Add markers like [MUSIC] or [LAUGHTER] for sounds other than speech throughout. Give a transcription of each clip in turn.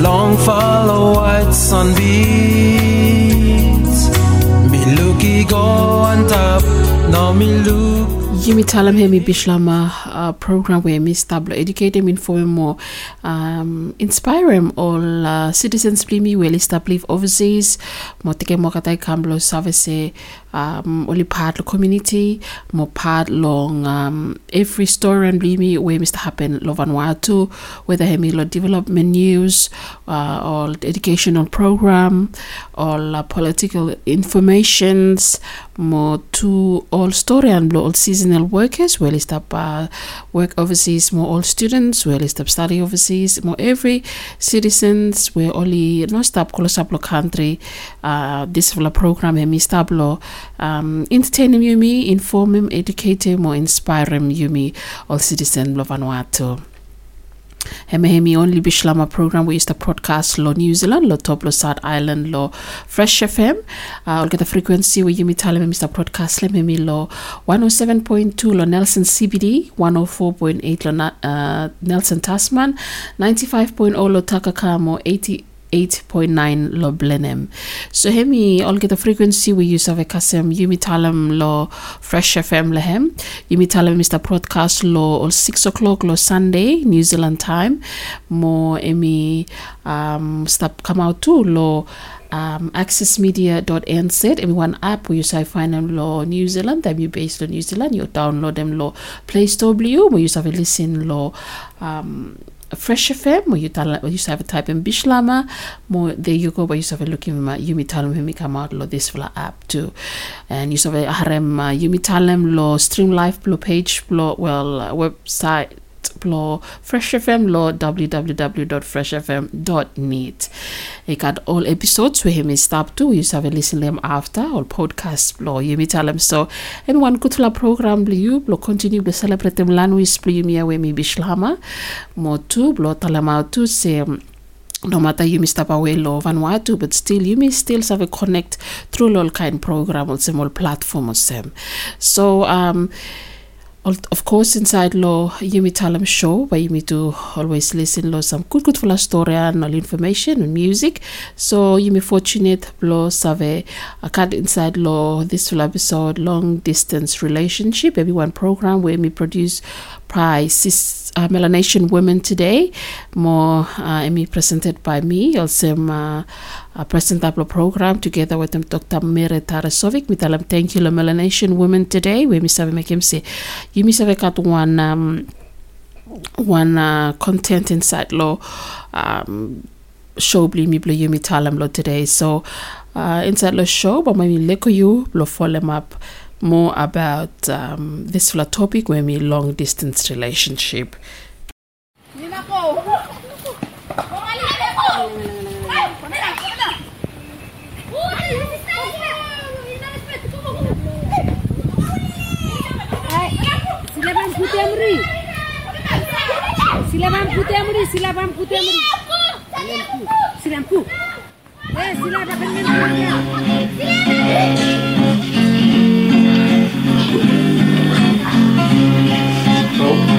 Long follow white sunbeams. Me looky go on top. Now me look. Yumi Talem hemi Bislama uh, program where mi stablo educate them inform more um, inspire them all uh, citizens plimi well establish overseas mo tike mo katai kamblo service um, only part lo community mo part long um, every story and blimi where Mr. happen lo Vanuatu whether hemi lo development news uh, or educational program or uh, political informations mo to all story and all seasonal workers well is uh, work overseas more all students well is study overseas more every citizens we only no stop close kolosaplo country uh, this program hemi stablo um, entertain yumi inform him educate him or inspire him yumi all citizen lo Vanuatu Heme hemi only Bislama program we used to broadcast lo New Zealand lo top lo South Island lo Fresh FM uh, I'll get the frequency we yumi tale me Mr. Broadcast le hemi lo 107.2 lo Nelson CBD 104.8 lo uh, Nelson Tasman 95.0 lo Takaka mo 80 8.9 lo Blenheim. So hemi all get the frequency we use of a kasem yumi talam lo fresh FM lehem. Yumi Talem Mr. Broadcast lo all 6 o'clock lo Sunday New Zealand time. Mo emi um stop come out too lo um, accessmedia.nz everyone app where you say find them law New Zealand them you based on New Zealand you download them law Play Store Blue where you have a listen law um, Fresh FM where you tell where you have a type in Bislama more there you go where you have a look in Yumi Talem him come out lo this fla app too. And you have a harem uh, Yumi Talem lo stream live lo page lo well uh, website lo Fresh FM lo www.freshfm.net. I got all episodes where him is stop to you have a listen them after. All podcast lo you me tell them so. Everyone good la program you lo continue to celebrate them. Language you me we me Bislama mo tu lo talama tu se no matter you step away lo Vanuatu, but still you may still have a connect through all kind program or some platform or some. So um of course inside lo Yumi show where you need to always listen law some good good full story and all information and music. So you may fortunate lo save a cut inside law this full episode long distance relationship everyone program where we produce prize uh, Melanesian Women Today, more uh, presented by me, also uh, uh, presentable program together with them, Dr. Mere Tarasovic. Tell thank you, Melanesian Women Today, we save make him say, you me save got one um, one uh, content inside law um, show bli mi blo yumi talam lo today so uh, inside the show but maybe leko you blo follow up more about um, this topic when we long distance relationship. Silaban putemri. Silaban putemri, silaban putemri. Silampu. Eh, silaban putemri. I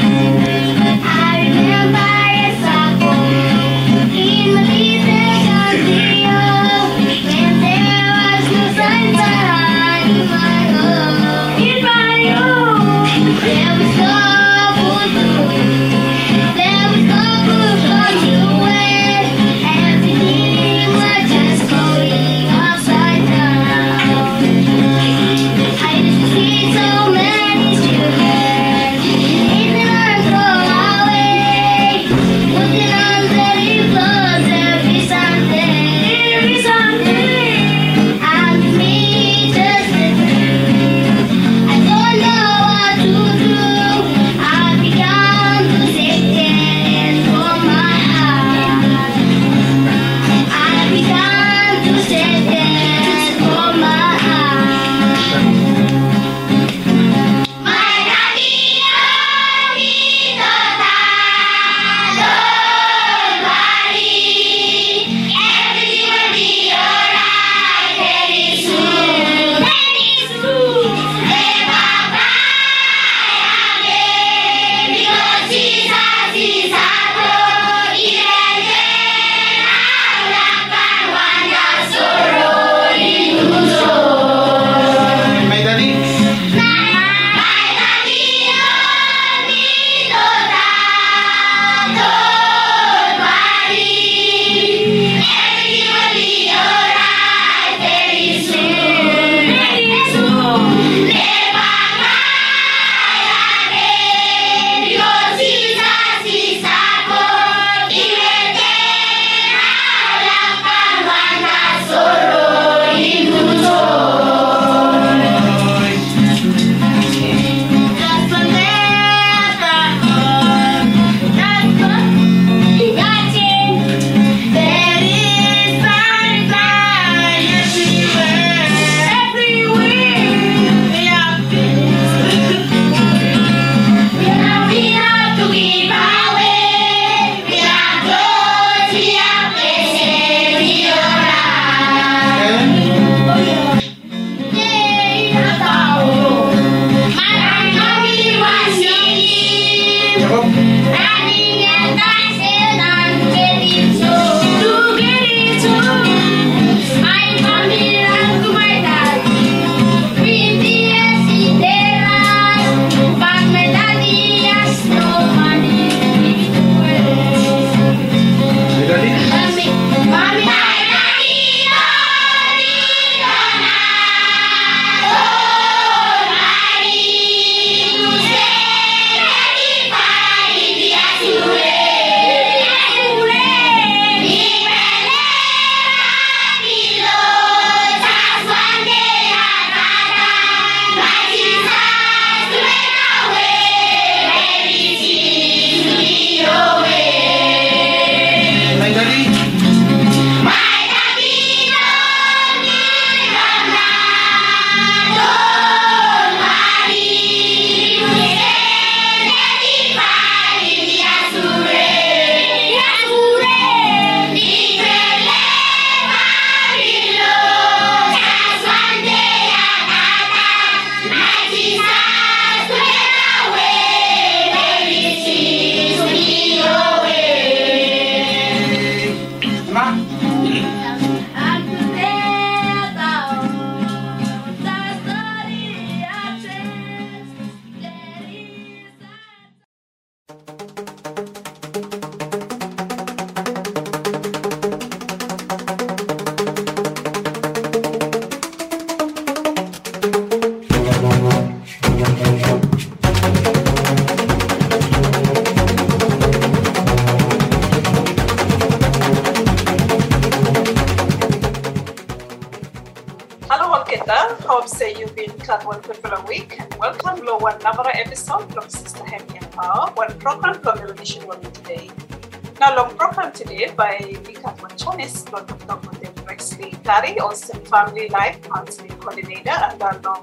Also Family Life Counseling Coordinator, our long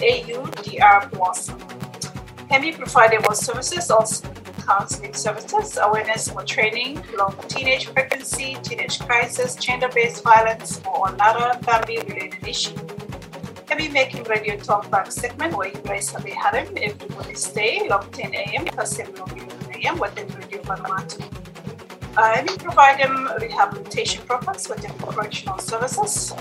AUDR Blossom. Hemi provided more services, also counseling services, awareness or training, long teenage pregnancy, teenage crisis, gender-based violence, or another family-related issue. Hemi making radio talk back segment where you guys have a harem every Wednesday, long 10 a.m. plus 7 a.m. within Radio Vanuatu. Uh, Hemi provide them rehabilitation programs within correctional services,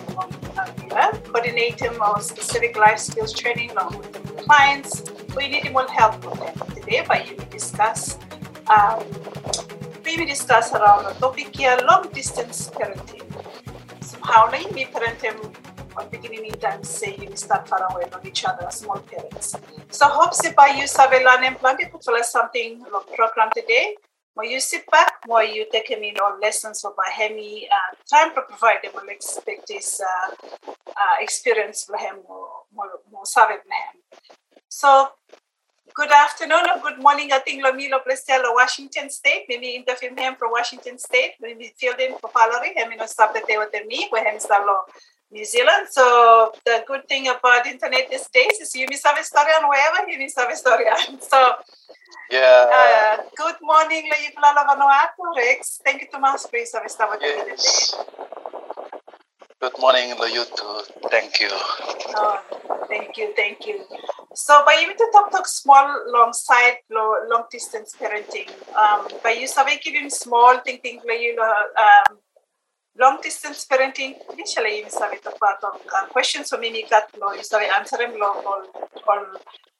coordinate them specific life skills training along with the clients. We need more help with them today, but you will discuss um, will discuss around the topic here long distance parenting. Somehow, like me parenting at beginning in time say you start far away from each other small parents. So hope by you Savela and plan to tell us something long program today. More you sit back, more you take him in all lessons of my Hemi uh, time to provide them will expect this uh, uh, experience for him more savvy him. So Good afternoon or good morning. I think Lomilo Plestiel Washington State. Maybe interview him from Washington State. Maybe filled in for Valerie. I mean, stop the day with me. Where him stalo New Zealand. So the good thing about internet these days is you miss a story on wherever you miss a story on. [LAUGHS] So Yeah. uh, good morning, Laiflala Vanuatu, Rex. Thank you for your service with yes. Good morning, too. Thank you. Oh, thank you, thank you. So, by you to talk talk small, long side, lo- long distance parenting. Um, by you sabi giving small thing thing like you um, long distance parenting. Initially, you sabi to part of uh, questions so many got lo you sabi answer them lo all all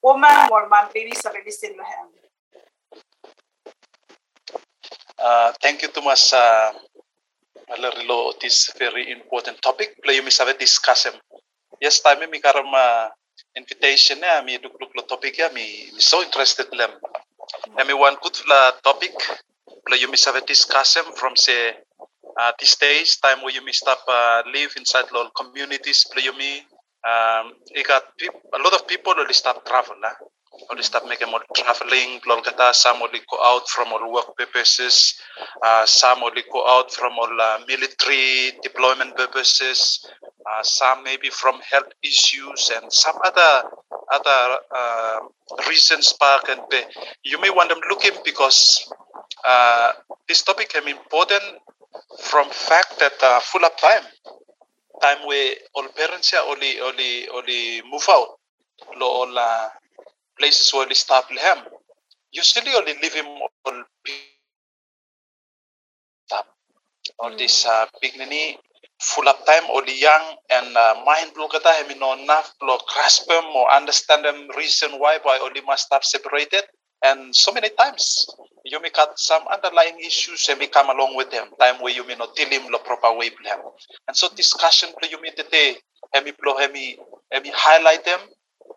woman or man baby sabi listen lo him. Uh, thank you much, uh, Valerilo, this very important topic. Play you miss discuss him. Yes, time mi karam uh, invitation ya mi duk duk lo topic ya mi mi so interested lem. Ya mi one good la topic. Play you miss discuss him from say uh, these days time where you miss up uh, live inside lo communities. Play you me. Um, you got a lot of people already start travel. Nah? Already start making more traveling. Some only go out from all work purposes. Uh, some only go out from all uh, military deployment purposes. Uh, some maybe from health issues and some other other uh, reasons. Park and you may want them looking because uh, this topic is important from fact that uh, full of time time where all parents are only only only move out. Lo all uh, places where they start them usually only live in all stop all this uh, beginning full of time only young and uh, mind blow kata hemi no enough blow grasp them or understand them reason why why only must stop separated and so many times you may got some underlying issues and we come along with them time where you may not deal him the proper way with them. And so discussion play you may today hemi blow hemi hemi highlight them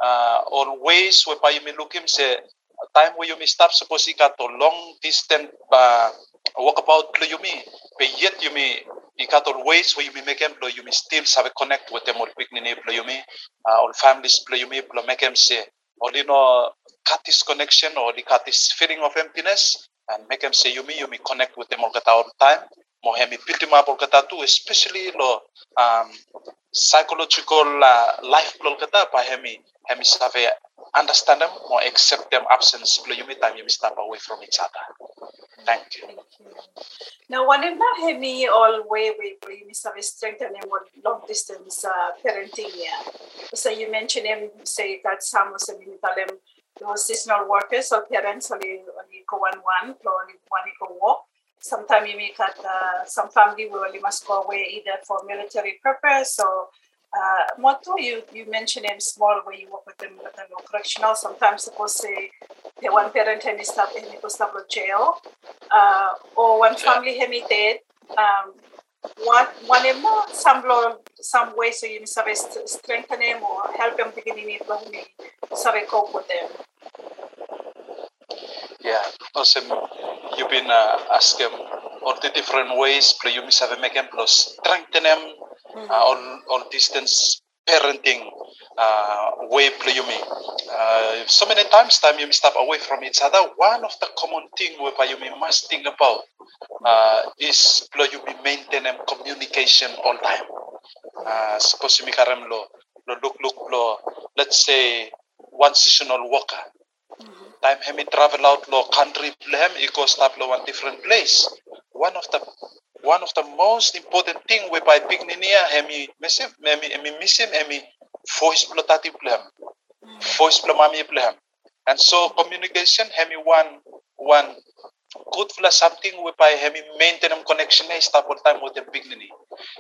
uh, or ways whereby you may look him say time where you may stop suppose you got a long distance uh, walkabout play you may but yet you may you got all ways where you may make them blow you may still have a connect with them or quick play you may uh, all families play you may blow make them say or you know cut this connection or they cut this feeling of emptiness and make them say you me you me connect with them all the time. Mo hemi build them up all kata too especially lo um, psychological uh, life lo kata pa hemi. Hemi save understand them or accept them absence. Lo you me time you me step away from each other. Thank you. Now, one of the heavy all way we we miss have strengthening what long distance uh, parenting yeah. So you mentioned him say that some tell them those seasonal workers or parents only only go one one or only one go walk. Sometimes you make at uh, some family will only must go away either for military purpose or uh, Moto, you, you mentioned him small where you work with them with them correctional. Sometimes suppose say the one parent hemi stop hemi go stop jail. Uh, or one family hemi dead. Um, one one no some some way so you sabe st- strengthen them or help him beginning it when me sabe cope with them. Yeah, awesome. You've been uh, asking all the different ways, miss have make them plus strengthen them, uh, all, all distance parenting uh, way play you me. Uh, so many times time you step away from each other. One of the common thing whereby you must think about uh, is play you maintain communication all time. Uh, suppose you karam lo lo look look lo let's say one seasonal worker. Time hemi travel out lo country plan he go stop lo one different place. One of the one of the most important thing we whereby pigninia hemi misim hemi hemi misim hemi voice plo tati plan. Voice plo mami plan. And so communication hemi one one good for something whereby hemi maintain connection eh stop all time with the pignini.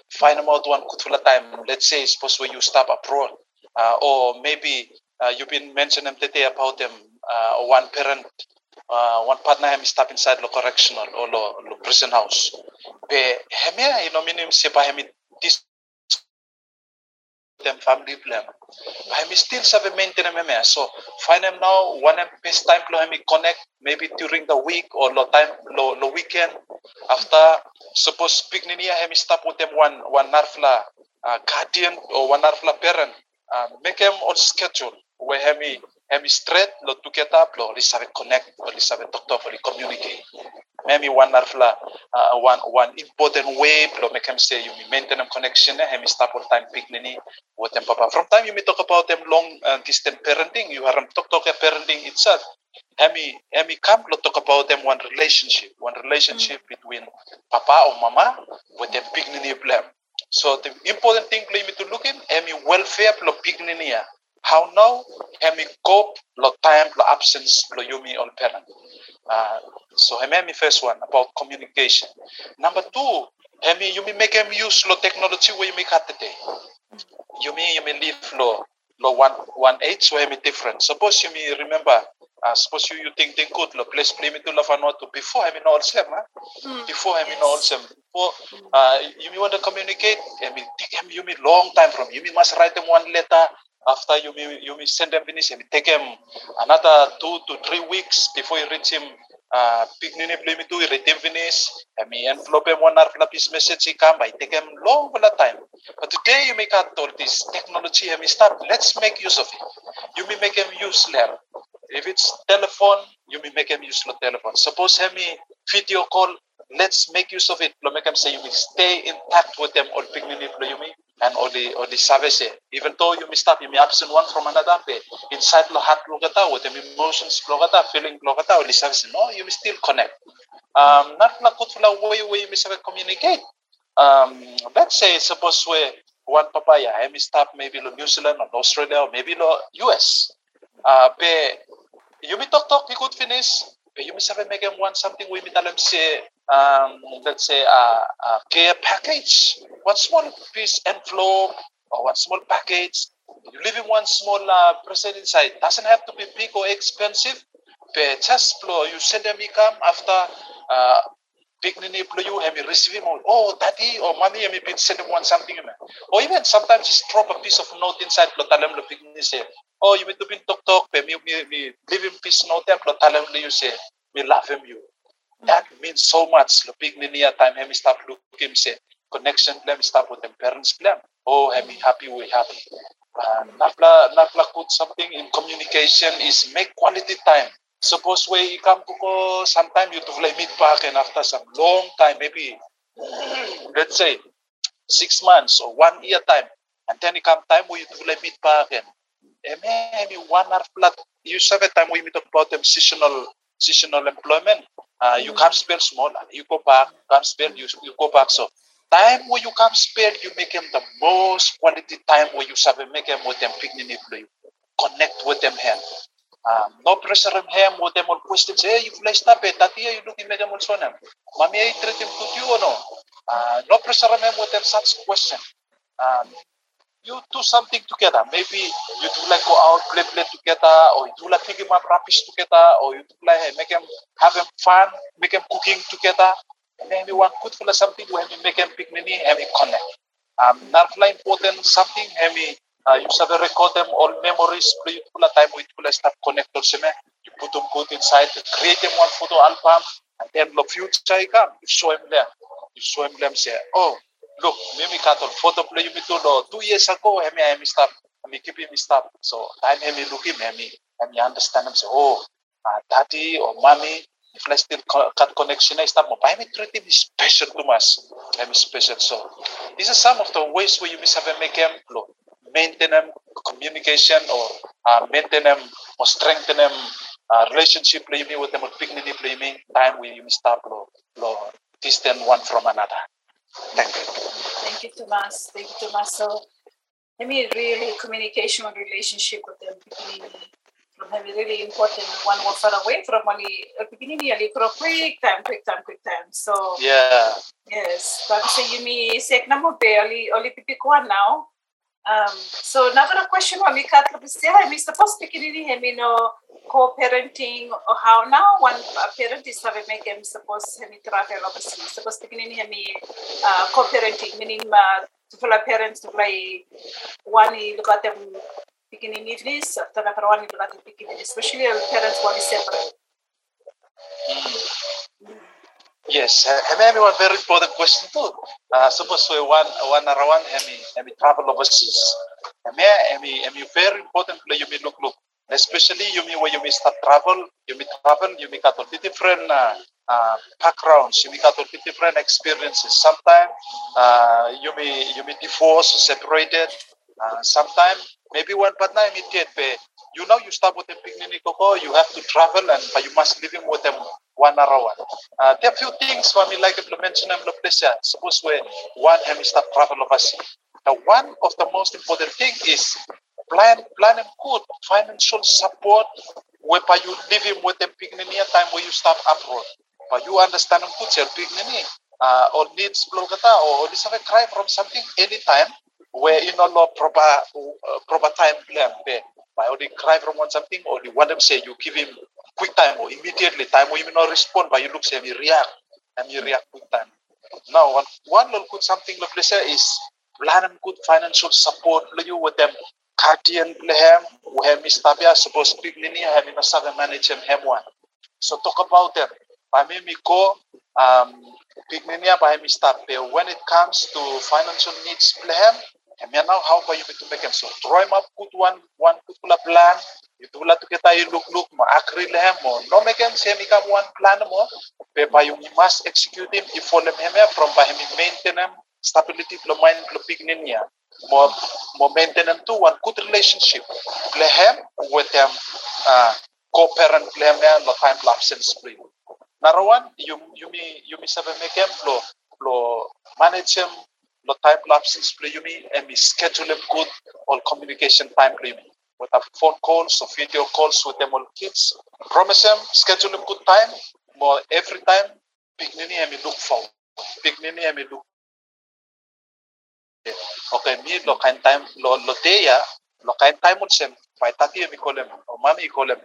Find out one good for time. Let's say suppose when you stop abroad. Uh, or maybe uh, you've been mentioning them today about them uh, one parent uh, one partner him stop inside the correctional or the, the prison house. Be hemi you know minim sepa hemi this them family plan. Hemi still have a maintain him so find him now one him best time lo hemi connect maybe during the week or lo time lo lo weekend after suppose pignini hemi stop with them one one narfla uh, guardian or one narfla parent uh, make him on schedule where hemi hemi straight lo together lo li sabe connect or li sabe talk talk or li communicate maybe one narfla uh, one one important way lo make him say you maintain them connection eh, hemi stop all time pignini with them papa. From time you may talk about them long uh, distant parenting you are talk talk parenting itself. Hemi hemi come lo talk about them one relationship one relationship between papa or mama with them pignini plan so the important thing for me to look in, hemi welfare lo pigninia. How now hemi cope lo time lo absence lo yumi on parent. Uh, so hemi first one about communication. Number two, hemi you may make him use lo technology where you make at the day. You may you may live lo lo one one age so hemi different. Suppose you may remember uh, suppose you, you think think good lo place play me to la to before hemi no all sem, huh? before hemi no all sem. Before uh, you may want to communicate, I mean, take them, you may long time from you must write them one letter. After you may you may send them finish, may take him another two to three weeks before you reach him. Uh, pignini play me to him finish. I mean, envelope him one hour piece message he come by take him long for time. But today you make out all this technology. I mean, start. Let's make use of it. You may make him use learn. If it's telephone, you may make him use the telephone. Suppose him video call, let's make use of it. Lo make them say you may stay in touch with them all lo you may and all the all the service. Even though you may stop, you may absent one from another. But inside lo heart lo kata with them emotions lo kata, feeling lo kata, all the service. No, you may still connect. Um, not la for la way way you may communicate. Um, let's say suppose we one papaya, I may stop maybe lo New Zealand or Australia or maybe lo US. Uh, but you may talk talk, we could finish. But you may say make them want something we may tell them say um, let's say a, a care package, one small piece envelope or one small package. You leave in one small uh, present inside. Doesn't have to be big or expensive, but just blow. You send them come after uh, big nini you have you receive him. Oh, daddy or mommy, have been send them one something. Or even sometimes just drop a piece of note inside. Blow tell them the big nini say, oh, you need to be talk talk. Me me me leave him piece note there. Blow tell them you say, me love him you that means so much. Lo big niya time hemi stop looking say connection plan stop with them parents plan. Oh, hemi happy we happy. Uh, napla napla put something in communication is make quality time. Suppose we come to ko sometime you to meet back and after some long time maybe let's say six months or one year time and then it come time you to meet back and maybe one hour flat you have a time we talk about them seasonal seasonal employment uh, you come spend small, you go back, come spend, you, you go back. So time where you come spend, you make them the most quality time where you serve make them with them picnic you connect with them hand. Um, no pressure them hand with them all questions. Hey, you fly stop it. Tati, you looking make them also them. Mami, I treat them to you or no? Uh, no pressure them with them such question. Um, you do something together. Maybe you do like go out, play, play together, or you do like pick them up rubbish together, or you do like make them have them fun, make them cooking together. And then maybe one good for something when you make them picnic, have me connect. Um, not like important something, have me uh, you have record them all memories, play it full time with full start connect also, you put them good inside, create them one photo album, and then the future you come, you show them there. You show them them say, oh, look, me mimi katol photo play yumi to lo two years ago hemi hemi stop hemi keep him stop. So time hemi look him hemi hemi understand him say oh uh, daddy or mommy if I still cut connection I stop pa hemi treat him special to mas hemi special. So these are some of the ways where you miss have make him lo maintain them communication or uh, maintain them or strengthen them uh, relationship play me with them or picnic play me time where you stop lo lo distant one from another. Thank you. Thank you, Tomas. Thank you, Tomas. So, I mean, really, communication and relationship with them beginning from having really important one more far away from only uh, beginning really for a quick time, quick time, quick time. So, Yeah. yes, but say you me say number be only only pick one now. Um, so another question on me kat labis I mean, suppose beginning I mean, no co-parenting or how now one uh, parent is have make him suppose him travel overseas. Suppose beginning him uh, co-parenting meaning uh, to follow parents to play one look at them beginning this after the one look at them beginning especially parents want to separate. Yes, and then one very important question too. Uh, suppose we one one around hemi hemi travel overseas. Hemi hemi very important play you may look look. Especially you may when you may start travel, you may travel, you may got different uh, uh, backgrounds, you may got different experiences. Sometimes uh, you may you may divorce, separated. Uh, Sometimes maybe one partner immediate. You know you start with a picnic you have to travel and but you must live with them one around. Uh, there are few things for me like I mentioned them the place. yeah. Suppose we one have start travel overseas. Now one of the most important thing is plan plan and good financial support whereby you live in with them picnic time where you start abroad. But you understand good self picnic uh, or needs blow kata or this have a cry from something anytime where you know law proper uh, proper time plan there. By only cry from one something or you want them say you give him quick time or immediately time or you may not respond but you look say he react and you react quick time. Now one one little good something the place is plan and good financial support you with them guardian lehem where Mr. Bia supposed to have in a manage him one. So talk about them. Me go um pigninia by Mr. When it comes to financial needs lehem and me now how about you to make them so? Him up good one good plan itu lah tu kita you look look mo akri lehem mo no make him say me come one plan mo pe you must execute him if for them him from maintain him stability lo mind lo pigninia mo mo him to one good relationship. Lehem with them uh, co-parent lehem ya lo time absence play narawan you you me you me sabe make him lo lo manage lo time lapses play you me and me schedule good all communication time me with a phone calls or video calls with them all kids. Promise them schedule good time more every time. And me look for picnini and me look. Okay me lo kain time lo lo ya lo kain time mo sem by tati mi call him or call him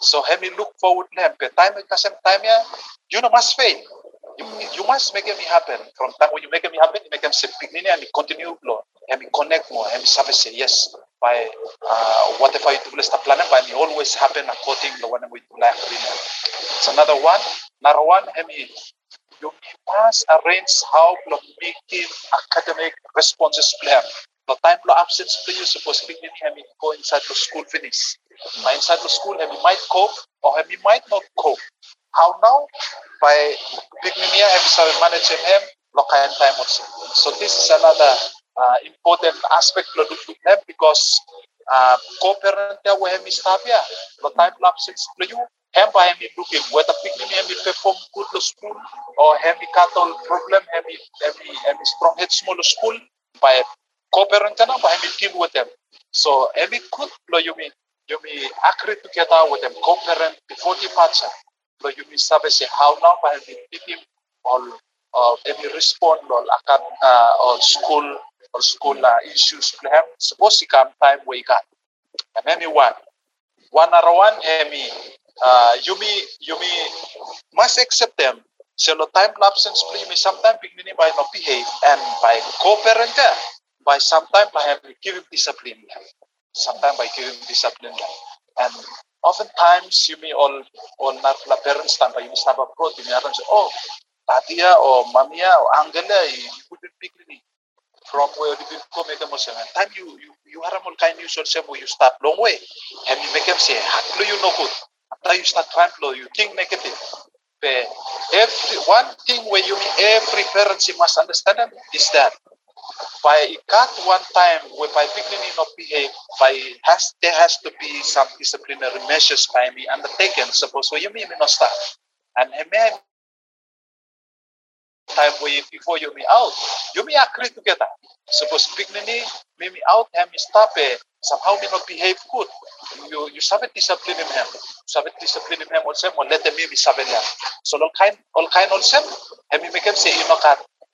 so have me look forward him pe time kasem time ya you know must fail you, you must make it happen from time when you make it happen you make them say picnini and continue lo and connect more and say yes by uh, whatever you do let's planning but it always happen according to when we plan it's another one another one me you must arrange how to making academic responses plan. The time to absence play you supposed to be I go inside the school finish. Inside the school he might cope or he might not cope. How now? By have some manage him local time also. So this is another uh, important aspect to look at because uh, co-parent ya where he stop ya. The time absence play you hem by hemi looking whether picnic hemi perform good lo school or hemi cattle problem hemi hemi hemi strong head small school by co-parent na by hemi deal with them so good lo you mean you mean agree together with them co-parent before departure lo you mean sabe say how now by hemi team all uh, hemi respond lo akan uh, or school or school uh, issues to him suppose he come time we got and hemi one one arawan hemi uh, you may you may must accept them. So the time absence play me sometimes beginning by not behave and by co-parent ka, by sometimes by having giving discipline. Sometimes by giving discipline. And oftentimes you may all all not la parents by you must have abroad you may say oh tatia or mamia or angela you couldn't pick me from where the people make them say, time you you you have all kind news or say you start long way. And you make them say, how you know good. After you start to you think negative. But every one thing where you every parent you must understand is that by cut one time whereby beginning not behave by has there has to be some disciplinary measures by me undertaken. Suppose where you me not start and he may time where before you me out you me agree together. Suppose beginning me me out him stop it somehow me not behave good. You you sabe discipline him. Sabe discipline him also mo let them me sabe him so all kind all kind also and me make him say you know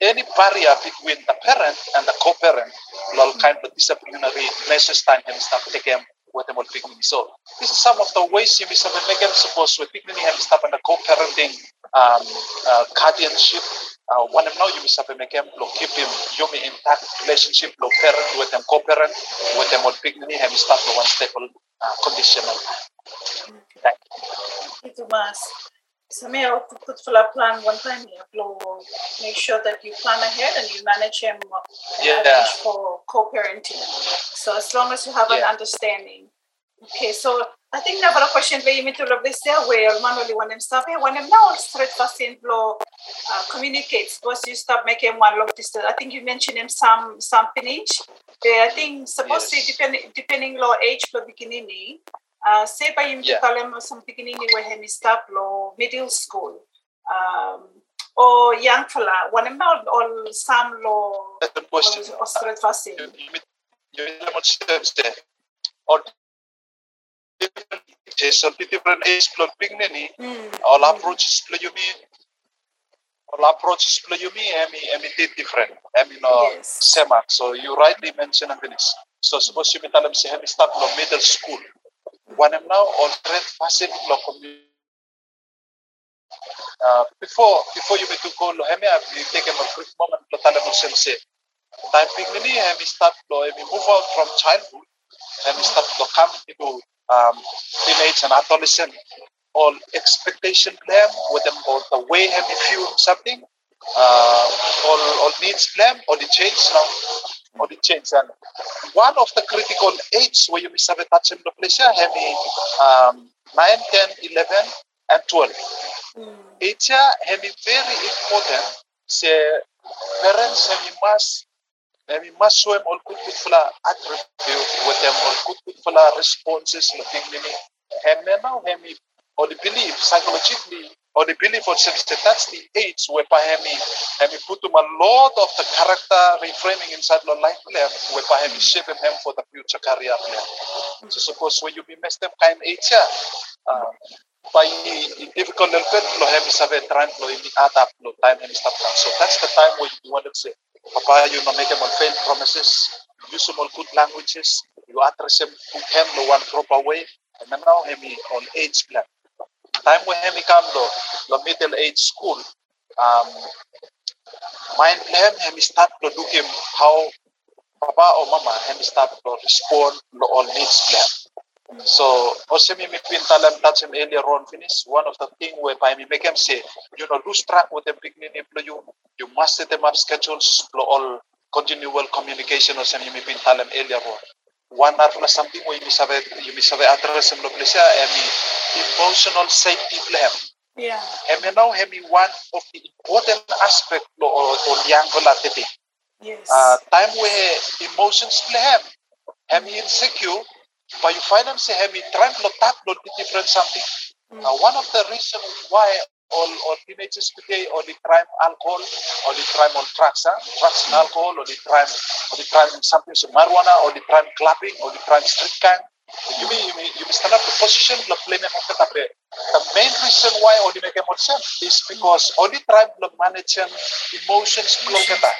any barrier between the parent and the co-parent will kind of disciplinary measures time and stuff taken with them all picking. So this is some of the ways you miss make them suppose with picking and stuff and the co-parenting um, uh, guardianship. Uh, one of now you miss make them keep him you may intact relationship lo parent with them co-parent with them all picking and stuff one stable uh, conditional. Thank you. Itu mas. Sa for a plan one time. Lo, make sure that you plan ahead and you manage him uh, and Yeah. arrange for co-parenting. So as long as you have an understanding. Okay, so I think na para question ba yung mitulog this there where manually one him stop here one him now straight fast in flow uh, communicates once you stop making one long distance. I think you mentioned him some some. Yeah, I think supposed to Yes. depending depending lo age for beginning. Uh, say by yung Yeah. yeah. mo sa beginning where he stop middle school. Um, o young fella, one now all some lo That's the question. o straight fast in. You you you lemon. Or different different age beginning. Mm. all approaches play you mean all approaches play you mean I mean I mean different I mean no same so you rightly mentioned finish so suppose you mean tell them say have start from middle school when I'm now on red facet lo community. Uh, before before you meet to go lo hemi you take a quick moment lo tell them say time ping ni hemi start hemi move out from childhood hemi start lo come into um, teenage and adolescent. All expectation plan with them or the way him view something uh, all, all needs plan or the change now or the change. And one of the critical age where you miss have a touch in the here hemi um, 9 10 11 and 12 Mm. age hemi very important. Say parents hemi must hemi must show him all good good fula attribute with them all good good fula responses looking mini hemi now hemi or the belief psychologically or the belief sense that that's the age whereby hemi hemi put him. A lot of the character reframing inside the life plan whereby hemi shape him for the future career plan so suppose when you be messed up kind age uh, by the difficult little bit lo hemi sabe trying lo ini adapt lo time hemi stop down. so that's the time where you want to say papa you know make them fail promises. Use all good languages. You address them put him lo one proper way. And now hemi on age plan time hemi come lo lo middle age school um mind plan hemi start to look him how papa or mama hemi start to respond lo all needs plan. So me me pintalam touch him earlier on finish one of the thing whereby me make him say you know lose track with them beginning you you must set them up schedules lo all continual communication me me pintalam earlier on one other something where you sabe you sabe address him lo place emi emotional safety plan Yeah. emi now emi one of the important aspect lo o o yang volatile Yes. uh, time where emotions play hem hemi insecure but you find them say hemi trying to tap lo different something. Uh, one of the reasons why all, all teenagers today only crime alcohol only crime on drugs huh? drugs and alcohol only crime only crime something so marijuana only crime clubbing only crime street gang. You mean you mean you mean stand up the position the play of the the main reason why only make them sense is because only tribe lo managing emotions flow kata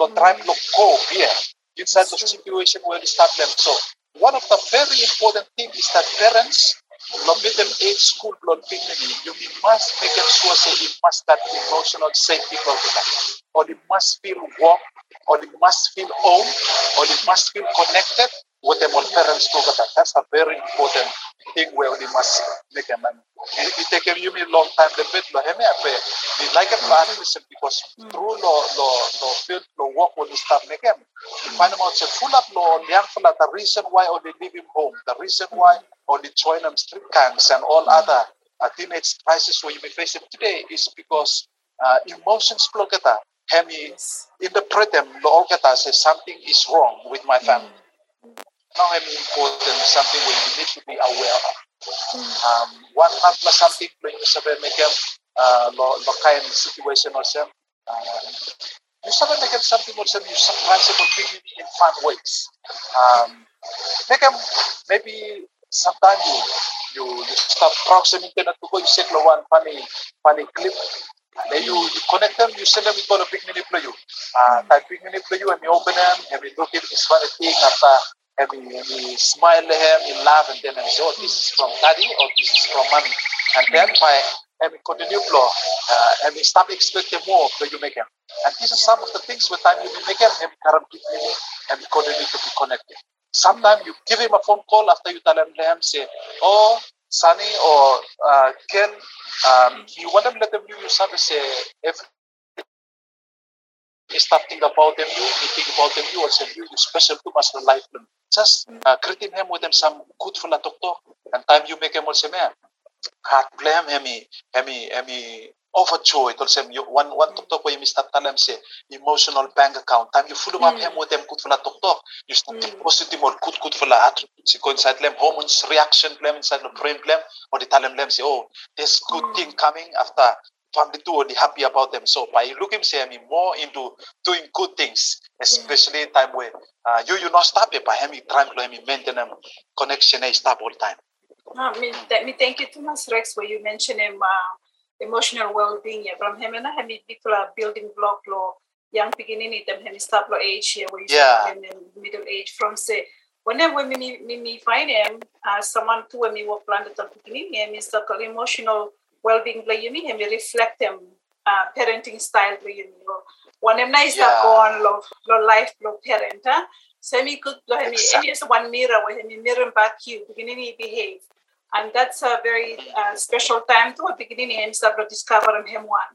lo tribe lo cope here inside the situation where they start them. So one of the very important thing is that parents lo middle age school lo dignity you must make them sure say it must that emotional safety kata or they must feel warm or they must feel home, or they must feel connected all parents go kata. That's a very important thing where we must make a man. It take you me long time the bit lo ape. We like a plan because through lo lo lo field lo work when we start make. We find them out say full up lo liang full the reason why or they leave him home, the reason why or they join them street gangs and all other uh, teenage crisis where you may face it today is because uh, emotions flow kata. Hemi interpret them lo all kata say something is wrong with my family. Now I'm important something you need to be aware of. Um, one not na something when you sabi them uh, lo lo kind situation also. Um, you sabi them something also you sometimes will bring it in fun ways. Um, them maybe sometimes you you you start browsing internet to go you lo one funny funny clip then you, you connect them, you send them to the picnic play you. Uh, type picnic play you and you open them, and we look at this funny thing after and we, we smile at him, we laugh, and then we say, oh, this is from daddy or this is from mommy. And then by and we continue flow, uh, and we stop expecting more of you make him. And these are some of the things with time you make him, current picnic, and we continue to be connected. Sometimes you give him a phone call after you tell him, him say, oh, Sunny or uh, Ken, um, you want them let them know you something say if you start thinking about them, you, think about them, you also you, you special to in life. Just uh, greeting him with them some good for la talk talk. And time you make him also man. Heart blame hemi hemi hemi overjoyed also you one one talk talk where you start tell them say emotional bank account. Time you full up mm. him with them good for la talk talk. You start think positive or good good for la attributes. Go inside them hormones reaction blame inside the brain blame or they tell them them say oh there's good mm. thing coming after family too they happy about them. So by looking say I mean more into doing good things, especially in time where uh, you you not stop it by having trying to having maintain them connection and stop all the time. Uh, me, that, me thank you too much, Rex, where you mentioned him uh, emotional well-being. Yeah, from him and him particular building block law, young beginning it them him start law age here where you Yeah. in middle age from say whenever me me, me, me find him uh, someone too when me work plan the beginning him is the emotional well-being play you mean him reflect him uh, parenting style play you know when him nice Yeah. yeah. go on love lo life lo parent huh? so me good lo him Exactly. is one mirror where him mirror back you beginning he behave and that's a very uh, special time to beginning him start to discover him one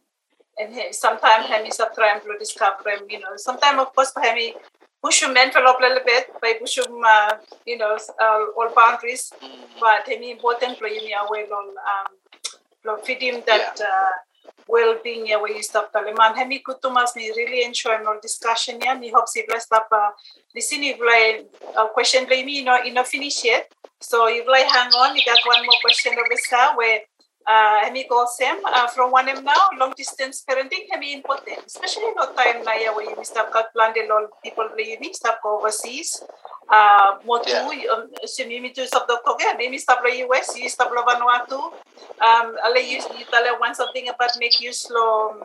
and he, sometimes him is trying to discover him you know sometimes of course him he push him envelope a little bit by push him uh, you know uh, all boundaries but him important for him away long um him that uh, well-being yeah, where you stop telling man hemi kutumas ni really enjoy more discussion yeah. Ni hope si bless uh, listen if like uh, question play me you know you know finish yet so if like hang on you got one more question over there where uh, hemi goes him uh, from one him now long distance parenting hemi important especially no time na where you stop got plan the lot people you stop go overseas uh, mo tu Yeah. um, si mimi tu stop doctor yeah mimi stop la US you stop la Vanuatu um, I'll you, you tell her one something about make use slow um,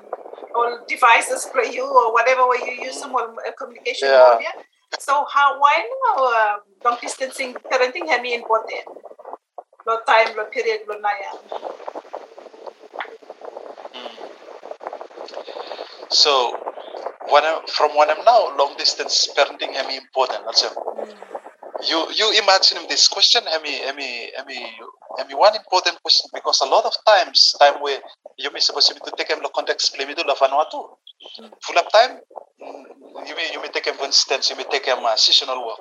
all devices for you or whatever way you use them or uh, communication Yeah. yeah. So how why now uh, long distancing parenting me important? Lo time, lo period, lo na yan. Mm. So when I'm, from when I'm now long distance parenting hemi important. Also, mm. you you imagine this question hemi hemi hemi hemi one important question because a lot of times time where you may supposed to take him the context play me to la Vanuatu. Full of time you may you may take him for instance you may take um, him uh, seasonal work.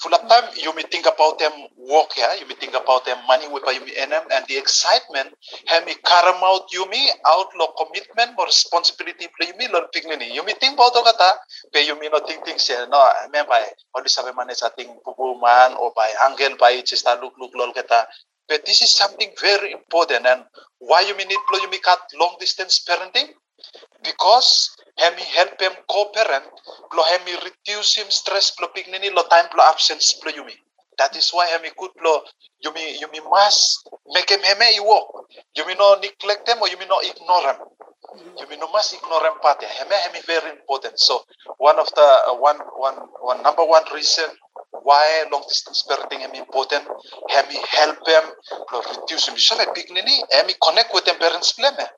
Full of time you may think about them work here you may think about them money with you may earn them and the excitement hemi carry out you may outlaw commitment or responsibility play you may learn pignini you may think about kata but you may not think things here no I mean by all this have manage I think man or by angle by just a look look lol kata but this is something very important and why you may need you may cut long distance parenting? Because hemi help him co-parent lo hemi reduce him stress plo pignini lo time plo absence plo yumi. That is why hemi good plo yumi yumi must make him heme i work yumi no neglect them or yumi no ignore him. Yumi no must ignore him part heme hemi very important. So one of the uh, one one one number one reason why long distance parenting hemi important hemi help lo reduce him. So pignini hemi connect with them parents pleme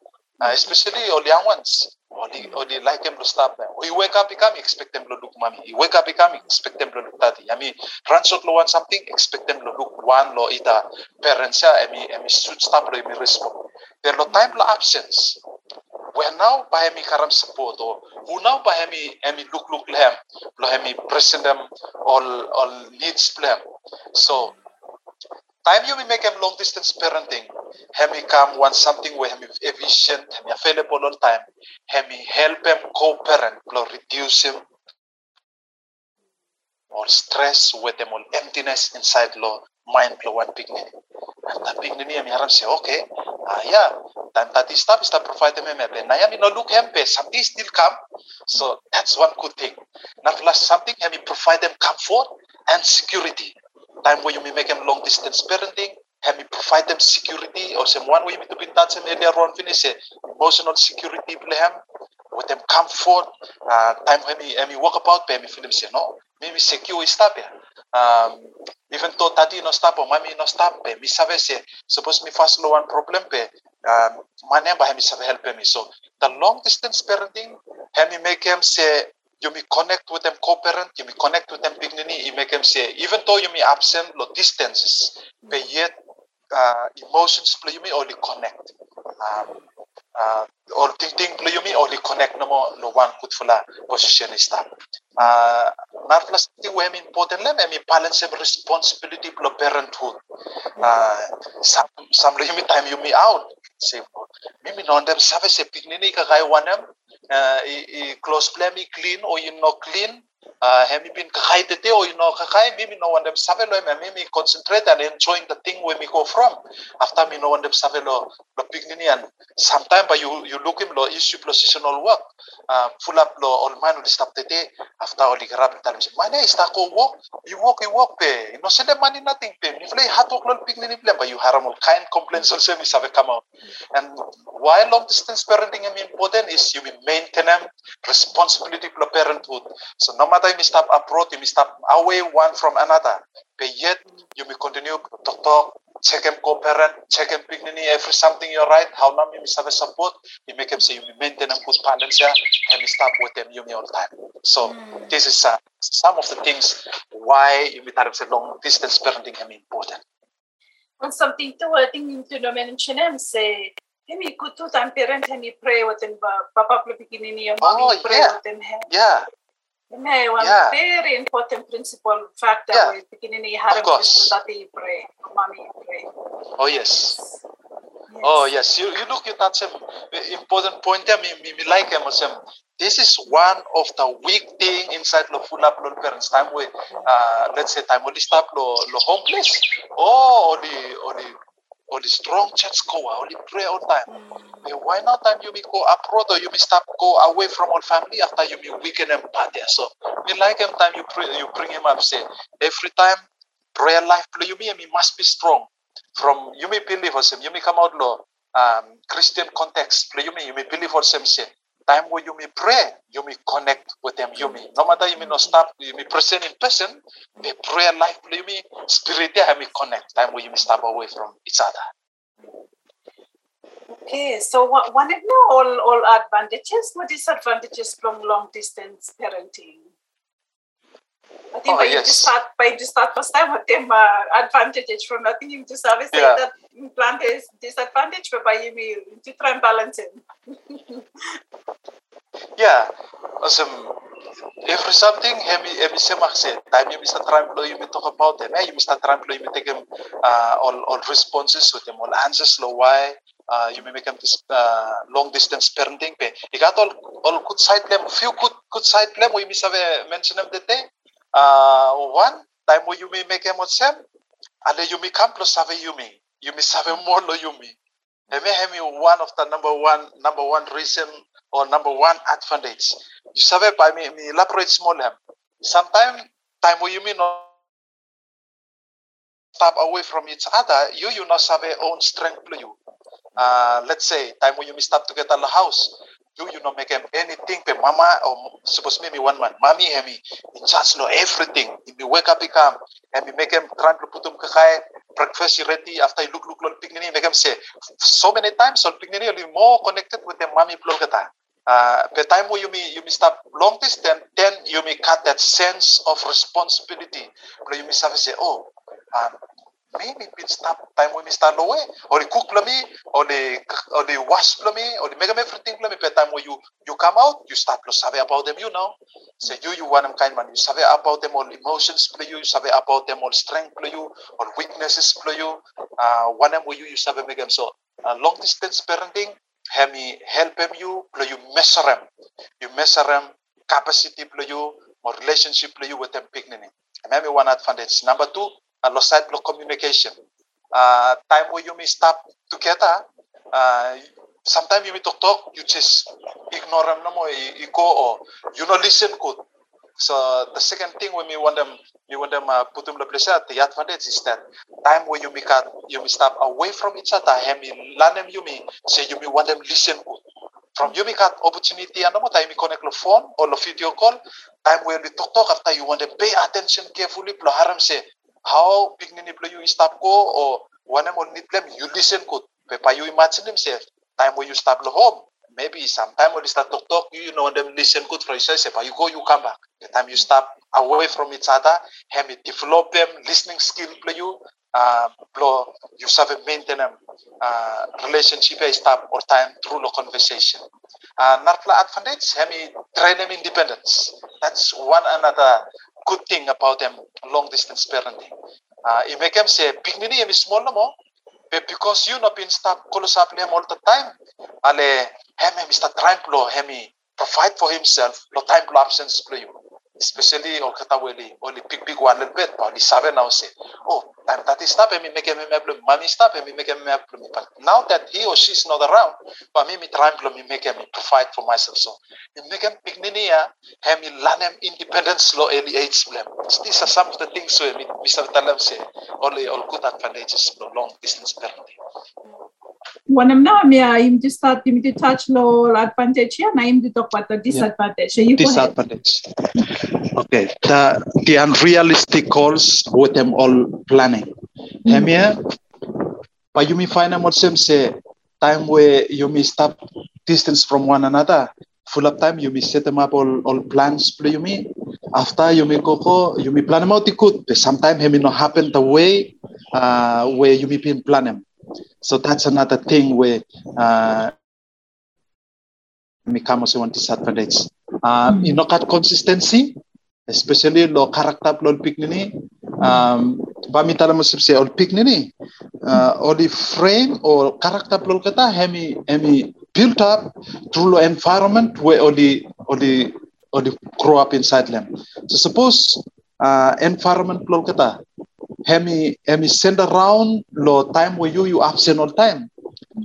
uh, especially all young ones or the or the like them to stop them. you wake up become expect them to look mommy. You wake up become expect them to look daddy. I mean, run shot lo want something, expect them to look one lo ita parents I mean, I mean, should stop lo imi respond. There lo time lo absence. Where now by me karam support or who now by me I mean look look lehem lo I mean present them all all needs them. So time you may make them long distance parenting, hemi come want something where hemi efficient, hemi available all time, hemi help them co-parent, reduce him or stress with them all emptiness inside lo mind lo one dignity. And that dignity hemi haram say, okay, ah yeah, time that is stop, stop provide them hemi. Now hemi no look hempe, something still come. So that's one good thing. Not last something hemi provide them comfort and security time where you may make them long distance parenting, have me provide them security or some one way you to be touch them earlier on finish emotional security them with them comfort, uh, time when me me walk about pe me them say no, me secure stop ya. Um, even though tati no stop or mami no stop pe, me sabe say suppose me fast low one problem pe, um, mane ba me sabe help me. So the long distance parenting, have me make them say you may connect with them co-parent, you may connect with them dignity, you make them say, even though you may absent lo distances, but yet uh, emotions play you may only connect. Um, uh, or thinking play you may only connect no more no one could fula position is that. Uh, narfla something where important lem I balance responsibility for parenthood. Uh, some some time you may out. Say, mimi non dem save se pignini ka kay wanem uh, i, i close clean or you know clean uh, hemi bin kakay tete or you know kakay mimi no one them save lo me mimi concentrate and enjoying the thing where we go from. After me no one them save lo lo pignini and sometime but you you look him lo issue positional work. Uh, full up lo all man will stop tete after all the grab tal me mane ista ko walk you walk you walk pe. No send the money nothing pe. Me play hat walk lo pignini play but you haram all kind complaints also me save come out. And why long distance parenting is important is you maintain responsibility for parenthood. So no matter you may stop abroad, you stop away one from another. But yet you may continue to talk, check them co-parent, check them pignini every something you're right, how long you may have a support, you make them say you may maintain them good balance here, and you stop with them you may all time. So this is uh, some of the things why you may have say long distance parenting is important. And something to I think to mention and say Hemi kutu time parent hemi pray with them papa beginning your mommy Oh, pray with them he Yeah, Hemi one Yeah. very important principle factor Yeah. with beginning you have course. that you pray mommy pray oh yes. Oh yes, you, you look at that some important point there. Me, me, like him. Some, this is one of the weak thing inside the full up lo parents time where uh, let's say time only stop lo lo homeless. Oh, only only only strong church go only pray all time. Eh, why not time you may go abroad or you may stop go away from all family after you may weaken and bad. So me like him time you pray you bring him up say every time prayer life play you may me must be strong from you may believe us you may come out law um, Christian context play you may you may believe us say time where you may pray you may connect with them you may no matter you may not stop you may present in person the prayer life you may spirit there may connect time where you may step away from each other Okay, so one of know all all advantages, what disadvantages from long distance parenting? I think Oh, by you yes. just start by you start first time with them uh, advantages from I think you just always say that implant is disadvantage, but by you to try and balance it. [LAUGHS] Yeah, awesome. Every something, hemi hemi se. Time you Mr. Trump, you may talk about them. Hey, you Mr. Trump, you may take them uh, all all responses with them, all answers, lo why. Uh, you may make them this uh, long distance parenting. Pe, you got all all good side them, few good good side them. We may have mention them today. Uh, one time where you may make them with them, and you may come plus have you may you may have [LAUGHS] more lo you may. Hemi one of the number one number one reason or number one advantage. You save by me, me elaborate small hem. Sometimes you mean not stop away from each other, you you not have own strength to you. Uh, let's say time when you may stop together the house, you you not make them anything pe mama or suppose me me one man, mommy hemi in charge know everything. If you wake up become and me make them trying to put them kakay breakfast ready after you look look look picnic make them say so many times so picnic will be more connected with the mommy plug kata Uh, the time where you may you may stop long distance, then you may cut that sense of responsibility. Where you to say, oh, um, maybe it stop time we start low or the cook me or the or the wash me or the them everything me. But time when you you come out, you start to sabe about them, you know. So you you want them kind man, you sabe about them all emotions play you, you sabe about them all strength play you, or weaknesses play you. Uh, one them you you sabe them so uh, long distance parenting hemi help them you play you measure them you measure them capacity play you or relationship play you with them picnic maybe one advantage number two uh, low side block communication uh, time where you may stop together uh, sometimes you may talk talk you just ignore them no more you, you go or you not listen good so the second thing when we want them, you want them uh, put them the place. The advantage is that time where you make a, you may stop away from each other. Hem you learn them you may say you may want them listen good. From you make opportunity and more time you connect the phone or the video call. Time where we talk talk after you want them pay attention carefully. Plo haram say how big nini plo you stop one them or need them you listen good. But you imagine say time when you stop the home maybe sometime when you start talk talk, you, know them listen good for yourself, but you go, you come back. The time you stop away from each other, have develop them, listening skill play you, uh, blow, you have a maintain them, uh, relationship I stop or time through the conversation. Uh, Narfla advantage, have me train them independence. That's one another good thing about them long distance parenting. Uh, it make them say, big nini, small no more. But because you not been stop up them all the time, ale hemi Mr. Trimplo hemi provide for himself lo time lo absence play especially or kata weli only big big one bit but the seven now say oh time that is stop hemi make him problem. Mommy stop hemi make him problem. But now that he or she's not around but me me Trimplo me make him provide for myself. So me make him nini ya hemi learn him independence lo early age problem. These are some of the things so me Mr. Talam say only all good advantages lo long distance parenting Wanam na mi uh, im to start im to touch lo advantage ya na im to talk about the disadvantage. Go disadvantage. Okay, the the unrealistic goals with them all planning. Hemia, but you may find them same say time where you may stop distance from one another. Full of time, you may set them up all, all plans play you may. After you may go, you may plan them out. Sometimes it may not happen the way uh, where you may plan them. So that's another thing where uh, may come as one disadvantage. Um, you know, kat consistency, especially lo karakter lo pick nini. Um, bami tala mo sibse ol pick nini. Uh, the frame or karakter lo kata hemi hemi built up through lo environment where only only only grow up inside them. So suppose uh, environment lo kata hemi hemi send around lo time where you you absent all time.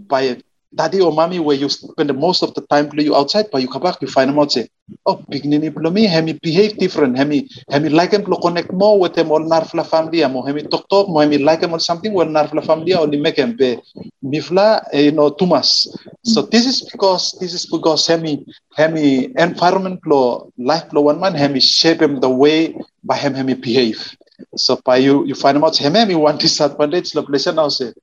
By daddy or mommy where you spend the most of the time play you outside but you come back you find them out say oh big nini plo me hemi behave different. Hemi hemi like to connect more with them all narfla family. Mo hemi talk talk mo hemi like them or something well narfla family only make them be mifla eh, you know tumas. So this is because this is because hemi hemi environment lo life lo one man hemi shape him the way by him hemi behave so by you you find out hemi hemi one disadvantage lo place now say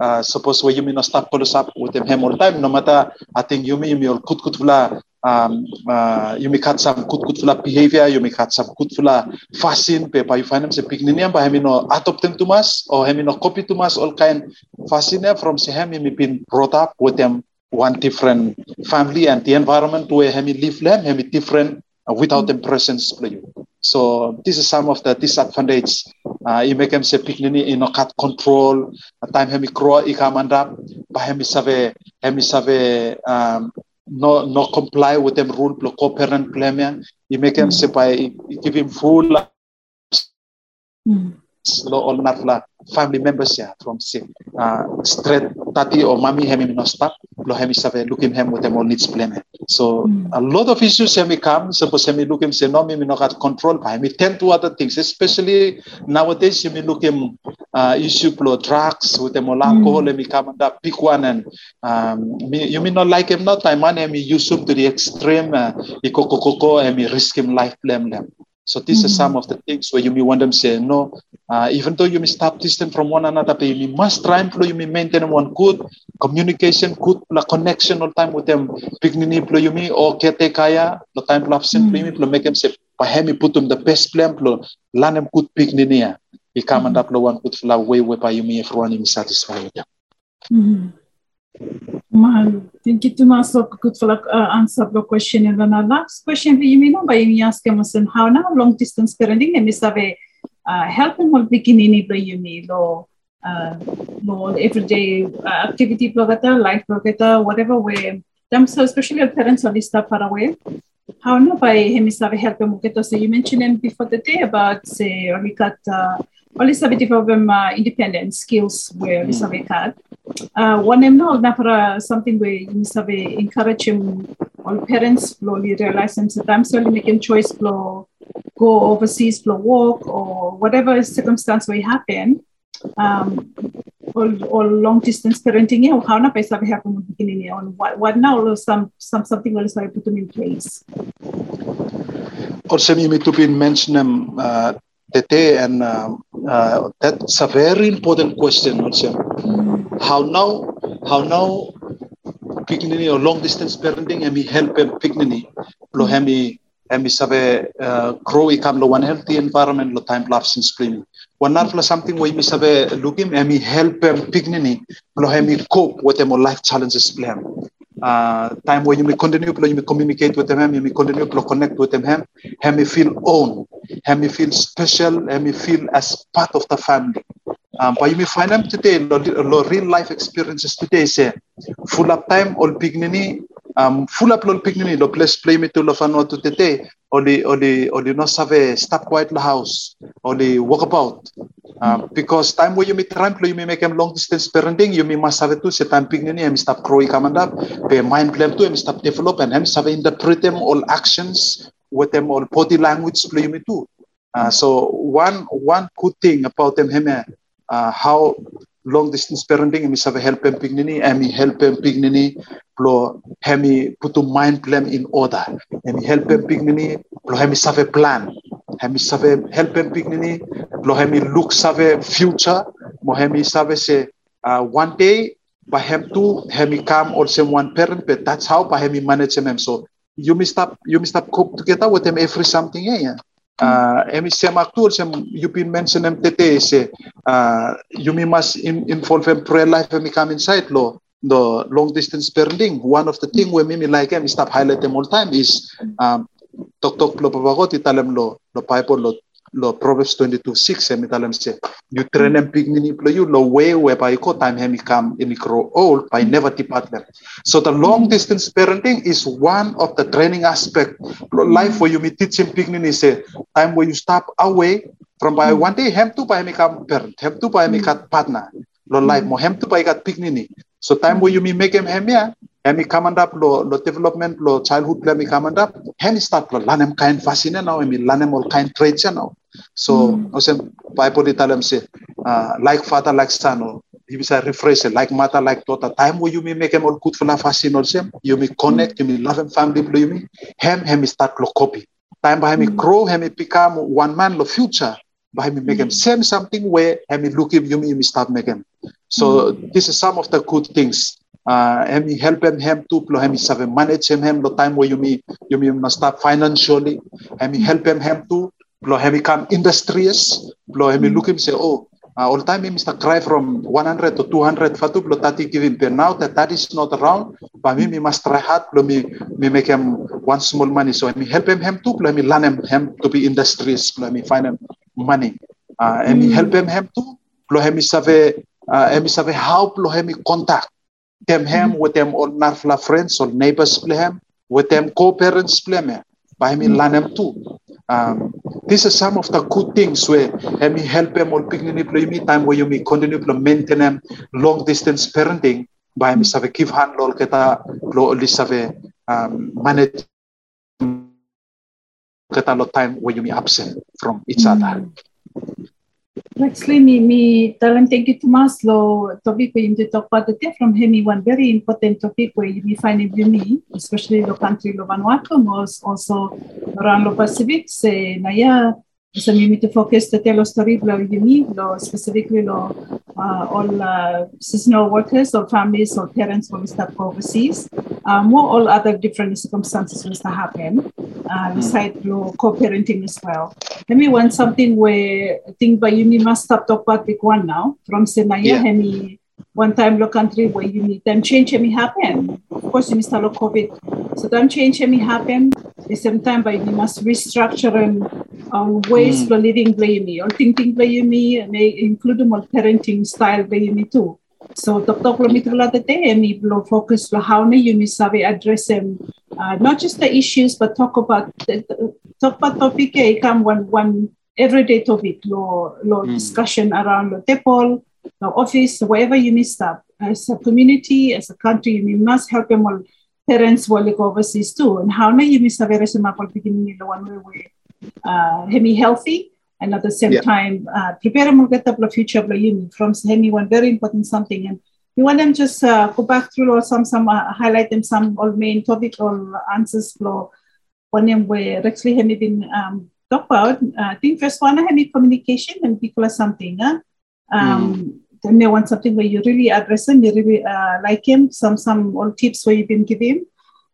uh, suppose you may not stop close up with them him all time no matter I think you may you all kut kut vla um, uh, you may cut some kut kut vla behavior you may cut some kut vla fashion pe you find them say pigninia ba hemi no adopt them too much or hemi no copy too much all kind fashion from say hemi may been brought up with them one different family and the environment where hemi live them hemi different uh, without them presence play so this is some of the disadvantage uh, i make them say pigninia you know cut control at time hemi crow ikamanda ba hemi save hemi save um, no no comply with them rule lo co-parent plan you make them say by give him full lo all natla family members ya from say uh, straight tati or mommy hemi no stop lo hemi save look him hem with them all needs plan so a lot of issues hemi come suppose hemi look him say no me no got control by hemi tend to other things especially nowadays hemi look him uh, issue lo drugs with them all alcohol hemi come that big one and um, me, you may not like him not time man hemi use him to the extreme uh, ikoko koko hemi risk him life blame them so these are some of the things where you may want them to say no Uh, even though you may stop distant from one another, but you must try and you may maintain one good communication, good la connection all time with them. Pignini plo you may or kete kaya, the time plo absent plo you may plo make them say, pahemi put them the best plan plo, lanem good pignini ya. Ikaman mm. plo one good fla way where you may everyone is satisfied with them. Thank you much for good for uh, answer the question. And then our last question for you, know by you ask Emerson, how now long distance parenting and Mr. Uh, helping mo beginning ba yun ni lo uh, lo everyday uh, activity plogata, life plogata, whatever way. So especially our parents are list far away. How na by him is help mo kito. So you mentioned before the day about say only got uh, only sabi develop uh, independent skills where mm. sabi kat. Uh, one em no na para something where sabi encourage him all parents slowly realize them sometimes slowly making choice flow go overseas for walk or whatever circumstance may happen, um, or, or long distance parenting, yeah, how na pa sabi happen mo beginning yeah, on what, what now or some, some something will start put them in place. Also, you need to be um, uh, today, and uh, uh, that's a very important question. Also, how now, how now, picnic or long distance parenting, and we help them picnic, lo hemi emi sabe uh, grow ikam lo one healthy environment lo time lapse in spring one nar something we mi sabe looking emi help em pignini. Lo hemi cope with them life challenges plan uh, time where you may continue to you communicate with them, you may continue to connect with them, him, me feel own, me feel special, me feel as part of the family. Um, but you may find them today, lo, real life experiences today, say, full of time, all pignini, um, full up lo pignini, lo place play me to lo fano to tete, or the, or the, the save, stop quiet the house, or the walk Um, because time where you may make them long distance parenting, you may must have too, say time and stop growing command up, be mind plan to, and stop develop, and him have interpret them all actions with them all body language play me too. Uh, so one one good thing about them him uh, how long distance parenting mi sabe help em pignini emi help em pignini plo hemi putu mind plan in order. Emi help em pignini plo hemi sabe plan hemi sabe help em pignini. Plo hemi look sabe future. Mo hemi sabe se uh, one day by hem to hemi come also one parent but that's how by hemi manage them so you must stop you must stop cope together with them every something yeah? Uh, emi sem aktual sem yupin mention em tete se uh, yumi must in, involve em prayer life emi come inside lo the long distance parenting. One of the thing we mimi like em stop highlight them all time is um, tok tok lo pabagot italem lo lo bible lo lo Proverbs 22, 6, eh, emi talam se, you train them big mini play you, lo way whereby ko time hemi come and grow old by never depart them. So the long distance parenting is one of the training aspect. Life where you meet teaching big mini say, time where you stop away from by one day, hem to by become parent, hem to by kat partner. Lo life mo hem to by kat big mini. So time where you me make him hem ya, hemi kamandap lo lo development lo childhood plan mi kamandap hemi start lo lanem kain fascine now hemi lanem all kain traits now. So mm. ose bible di talam se uh, like father like son or he bisa rephrase like mother like daughter. Time where you may make him all good for la fascine also you may connect you may love him family you may hem hemi start lo copy. Time by hemi mm. grow hemi become one man lo future. By hemi make him same something where hemi look him you may start make him so mm. this is some of the good things uh, hemi help him hem tu plo hemi save manage him hem lo time where you me you me must start financially. Hemi help him hem tu plo hemi come industrious. Plo hemi look him say oh uh, all time him start cry from 100 to 200 fatu plo tati give him but now that that is not around but me me must try hard plo me me make him one small money. So hemi help him hem tu plo hemi learn him hem to be industrious plo hemi find him money. Uh, hemi mm. help him hem tu plo hemi save uh, hemi save how plo hemi contact them hem with them all narfla friends or neighbors plehem with them co-parents plehem by me lanem too. Um, these are some of the good things where me help them all picnic play me time where you me continue to maintain them long distance parenting. By me save give hand lol kita lo li save um, manage kita lo time where you me absent from each other Actually, me, me talang thank you to Maslow topic where you talk about the from him one very important topic where you find in me, especially the country lo Vanuatu, was also around lo Pacific, say naya So you need to focus to tell a story lo specifically lo uh, all uh, seasonal workers or families or parents who will start overseas. More all other different circumstances will start happen. Uh, beside lo co-parenting as well. Let me want something where I think by you must stop talk about big one now from Senaya Yeah. Hemi one time lo country where you need them change hemi happen. Of course you must have COVID. So time change hemi happen. The same time but you must restructure and um, ways for living blame me or thinking blame me and may include more parenting style blame me too. So tok lo mito la tete emi lo focus lo how na you sabi address them uh, not just the issues but talk about talk about topic eh come one one everyday topic lo lo discussion around lo tepol the office, wherever you may stop, as a community, as a country, you must help them all parents will look overseas too. And how na you miss a very simple beginning in the one way we uh hemi healthy and at the same Yeah. time uh prepare them get the future of the uni from hemi one very important something and you want them just uh, go back through or some some uh, highlight them some all main topic or answers for one them where actually hemi been um talk about uh, I think first one hemi communication and people are something huh? Um then they want something where you really address them, you really uh, like him, some some all tips where you've been giving.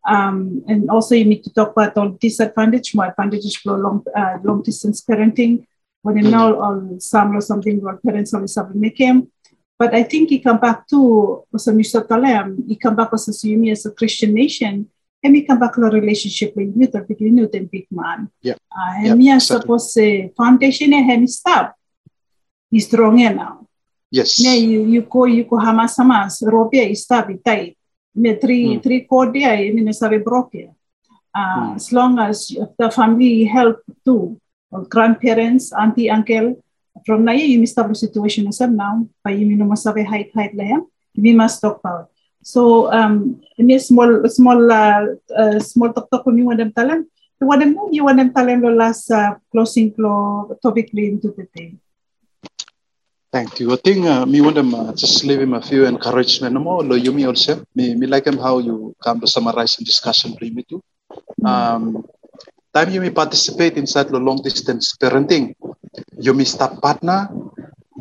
Um, and also you need to talk about all disadvantage, more advantages for long uh, long distance parenting. When you know all some or something where parents always have to make him. But I think he come back to also Mr. Talem, he come back also to me as a Christian nation. And he come back to a relationship with you between you and big man. Yeah. Uh, Yeah, and me as exactly. suppose uh, foundation and him stop. Strong now. Yes. Ne you you ko you ko hamas robia istabi tai. Me three Mm. three cordia I sabe broke. Uh, Mm. As long as the family help too, or grandparents, auntie, uncle, from na you establish situation as now, pa you know masabi height height layan, we must talk about. So um, ini small small uh, uh, small talk talk kung you want them talan. You want them you want them talan lo last uh, closing clo topic li into the thing. Thank you. I think uh, me want uh, just leave him a few encouragement No more. You me also. Me me like him how you come to summarize and discussion with me too. Um, time you may participate inside the long distance parenting. You may start partner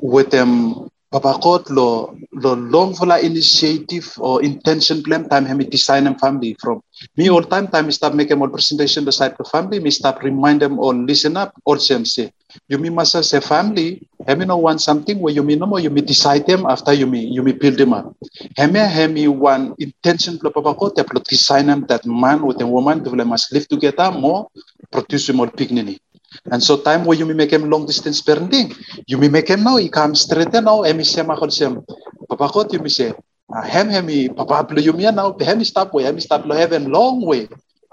with them papakot lo lo long for initiative or intention plan time hemi design and family from. Me all time time me start make all presentation the side of family me start remind them all listen up or say you mean must say family hemi no want something where you mean no more you may decide them after you may you may build them up. Hemi hemi one intention plo papakot te plo design them that man with a woman they must live together more produce more dignity and so time where you may make him long distance parenting, you may make him now, he comes straight now, emi siya makol siya, papakot you may say, ah, hem hemi, papablo you may now, hemi stop way, hemi stop lo heaven long way,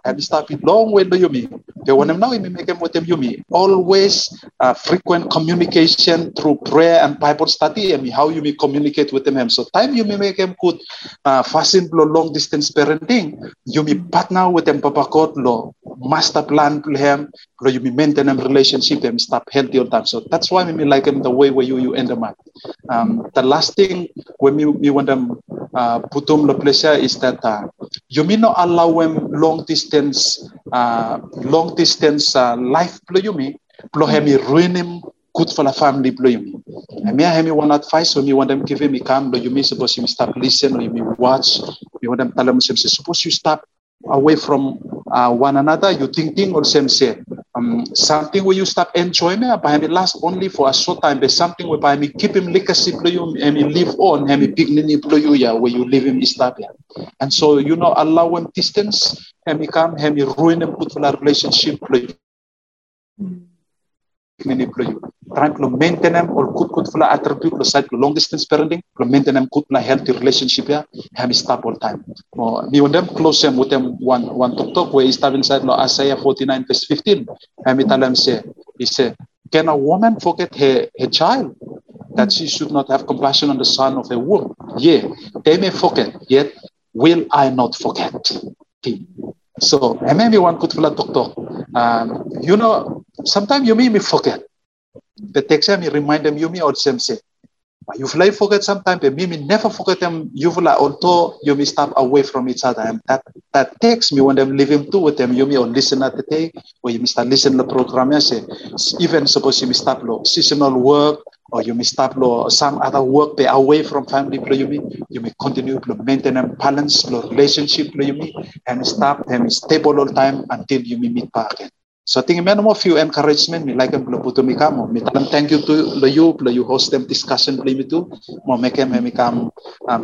hemi stop it long way lo you may. The him now, may make him with him you may. Always uh, frequent communication through prayer and Bible study, emi how you may communicate with them. So time you may make him good, uh, fasten lo long distance parenting, you may partner with them papa God lo, master plan to him, you may maintain a relationship them stop healthy all time. So that's why me like him the way where you you end them up. Um, the last thing when me, me want them uh, put them the pleasure is that uh, you may not allow them long distance uh, long distance uh, life play you me blow him ruin him good for the family blow you me. And me I have one advice when me want them give me come blow you me suppose you stop listen or you me watch you want them tell them suppose you stop away from uh, one another, you think thing or same say um, something where you stop enjoying it, but me last only for a short time, but something where by me keep him legacy play you and me live on, and me dignity play you yeah, where you live him stop yeah. And so you know allow him distance, and me come, and me ruin him put for relationship dignity you. Trying to maintain or good good for attribute lo side long distance parenting, to maintain them na healthy relationship me stop all time. Oh, me on them close them with them one one talk talk where he start inside lo Isaiah uh, 49 verse 15. And me tell them say, can a woman forget her, her child? That she should not have compassion on the son of her womb. Yeah, they may forget, yet will I not forget. Okay. So, maybe one could feel a talk talk. Um, you know, sometimes you may me forget. The text me remind them you me or them say, But you fly forget sometimes, but me, me never forget them. You fly although you may stop away from each other, and that that takes me when them living too with them. You may or listen at the day, or you may start listen the program. I say, even suppose you may stop lo seasonal work, or you may stop lo some other work they away from family. You may you may continue to maintain a balance lo relationship. You may and stop and stable all time until you may meet back again. So tingin mo mo few encouragement mi like ang puto mi kamo. Mi talang thank you to lo you lo you host them discussion play mi tu. Mo make em mi kam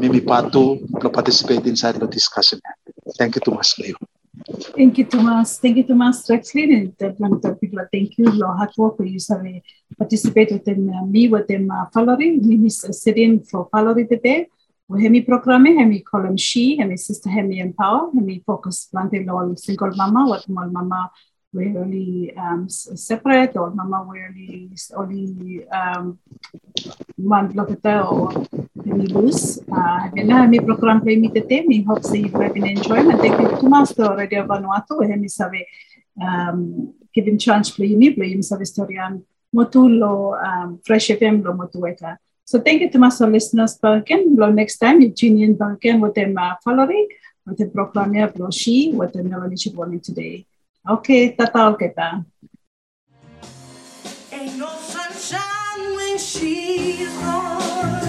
mi mi patu lo participate inside the discussion. Thank you too much lo you. Thank you, Thomas. Thank you, Thomas. And of the thank you, Lo hard work for you have participate within uh, me within. Me is uh, sitting for. We me program, have me call him she, have me sister, have me empower, me focus planting all single mama, what my mama we only um, separate or mama we only only um, one block or we lose. Uh, na mi program play mi tete mi hope say you have been enjoying and thank you to master Radio Vanuatu we mi sabe um, chance play mi play mi sabe historian motulo um, fresh FM lo motueka. So thank you to master listeners Balkan. Lo next time Eugenian Balkan with them uh, following with the program ya bloshi with the Melanie Chiboni today. Okay, tataw kita. Ain't no sunshine when she's gone.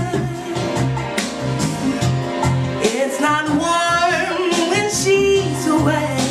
It's not warm when she's away.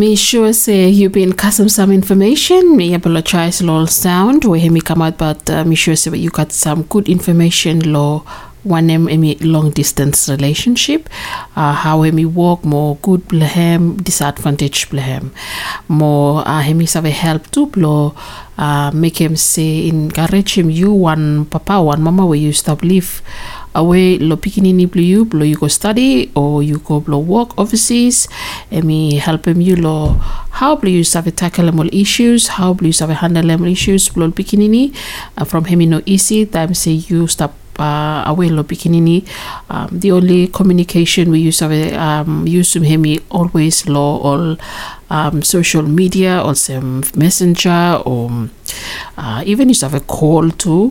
Me sure say you been custom some information. Me apologize law sound we hear me come out, but uh, me sure say you got some good information law one name me long distance relationship. Uh, how me work more good blehem disadvantage blehem. More uh, is have help to blow. Uh, make him say in encourage him you one papa one mama where you stop live away lo pikinini blue you blow you go study or you go blow work overseas. And me help him you lo how blue you have tackle all issues how blue you have handle them issues blow pikinini. Uh, from him you easy. Time say you stop uh, away lo pikinini um, the only communication we use of um, use to him always law all um, social media or some messenger or uh, even you have a call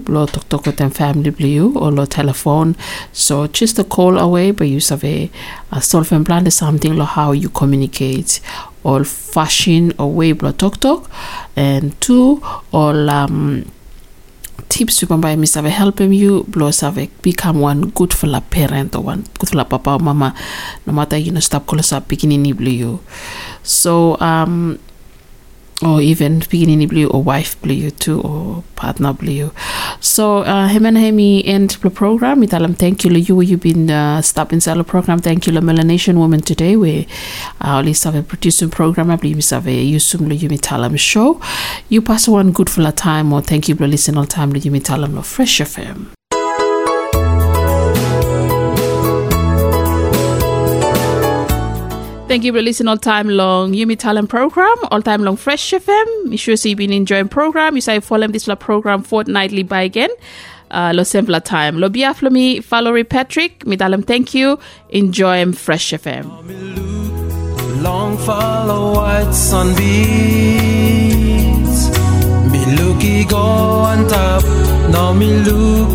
lo talk talk with them family blue or lo telephone. So just a call away but you have a, a self plan is something lo how you communicate. All fashion away blo talk talk and two all um, tips you by Mr. Have helping you plus have become one good for la parent or one good for la papa or mama no matter you know stop calling up beginning you so um or even beginning blue or wife blue too or partner blue. So uh him and hemi end the program. With them thank you. You you've been uh, stop inside the program. Thank you melanation woman today we uh, least have a producing program. I believe have a yusum you talam show. You pass one good for la time or thank you for listening all time you talam no fresh fm Thank you for listening all time long Yumi Talem program, all time long Fresh FM. Make sure so you've been enjoying program. You say follow this program fortnightly by again. Uh, lo simpler time. Lo biaflo me, follow Patrick. Me dalam thank you. Enjoy Fresh FM. Long follow white sun sunbeams. Me looky go on top. Now me look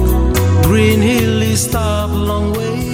green hill stop long way.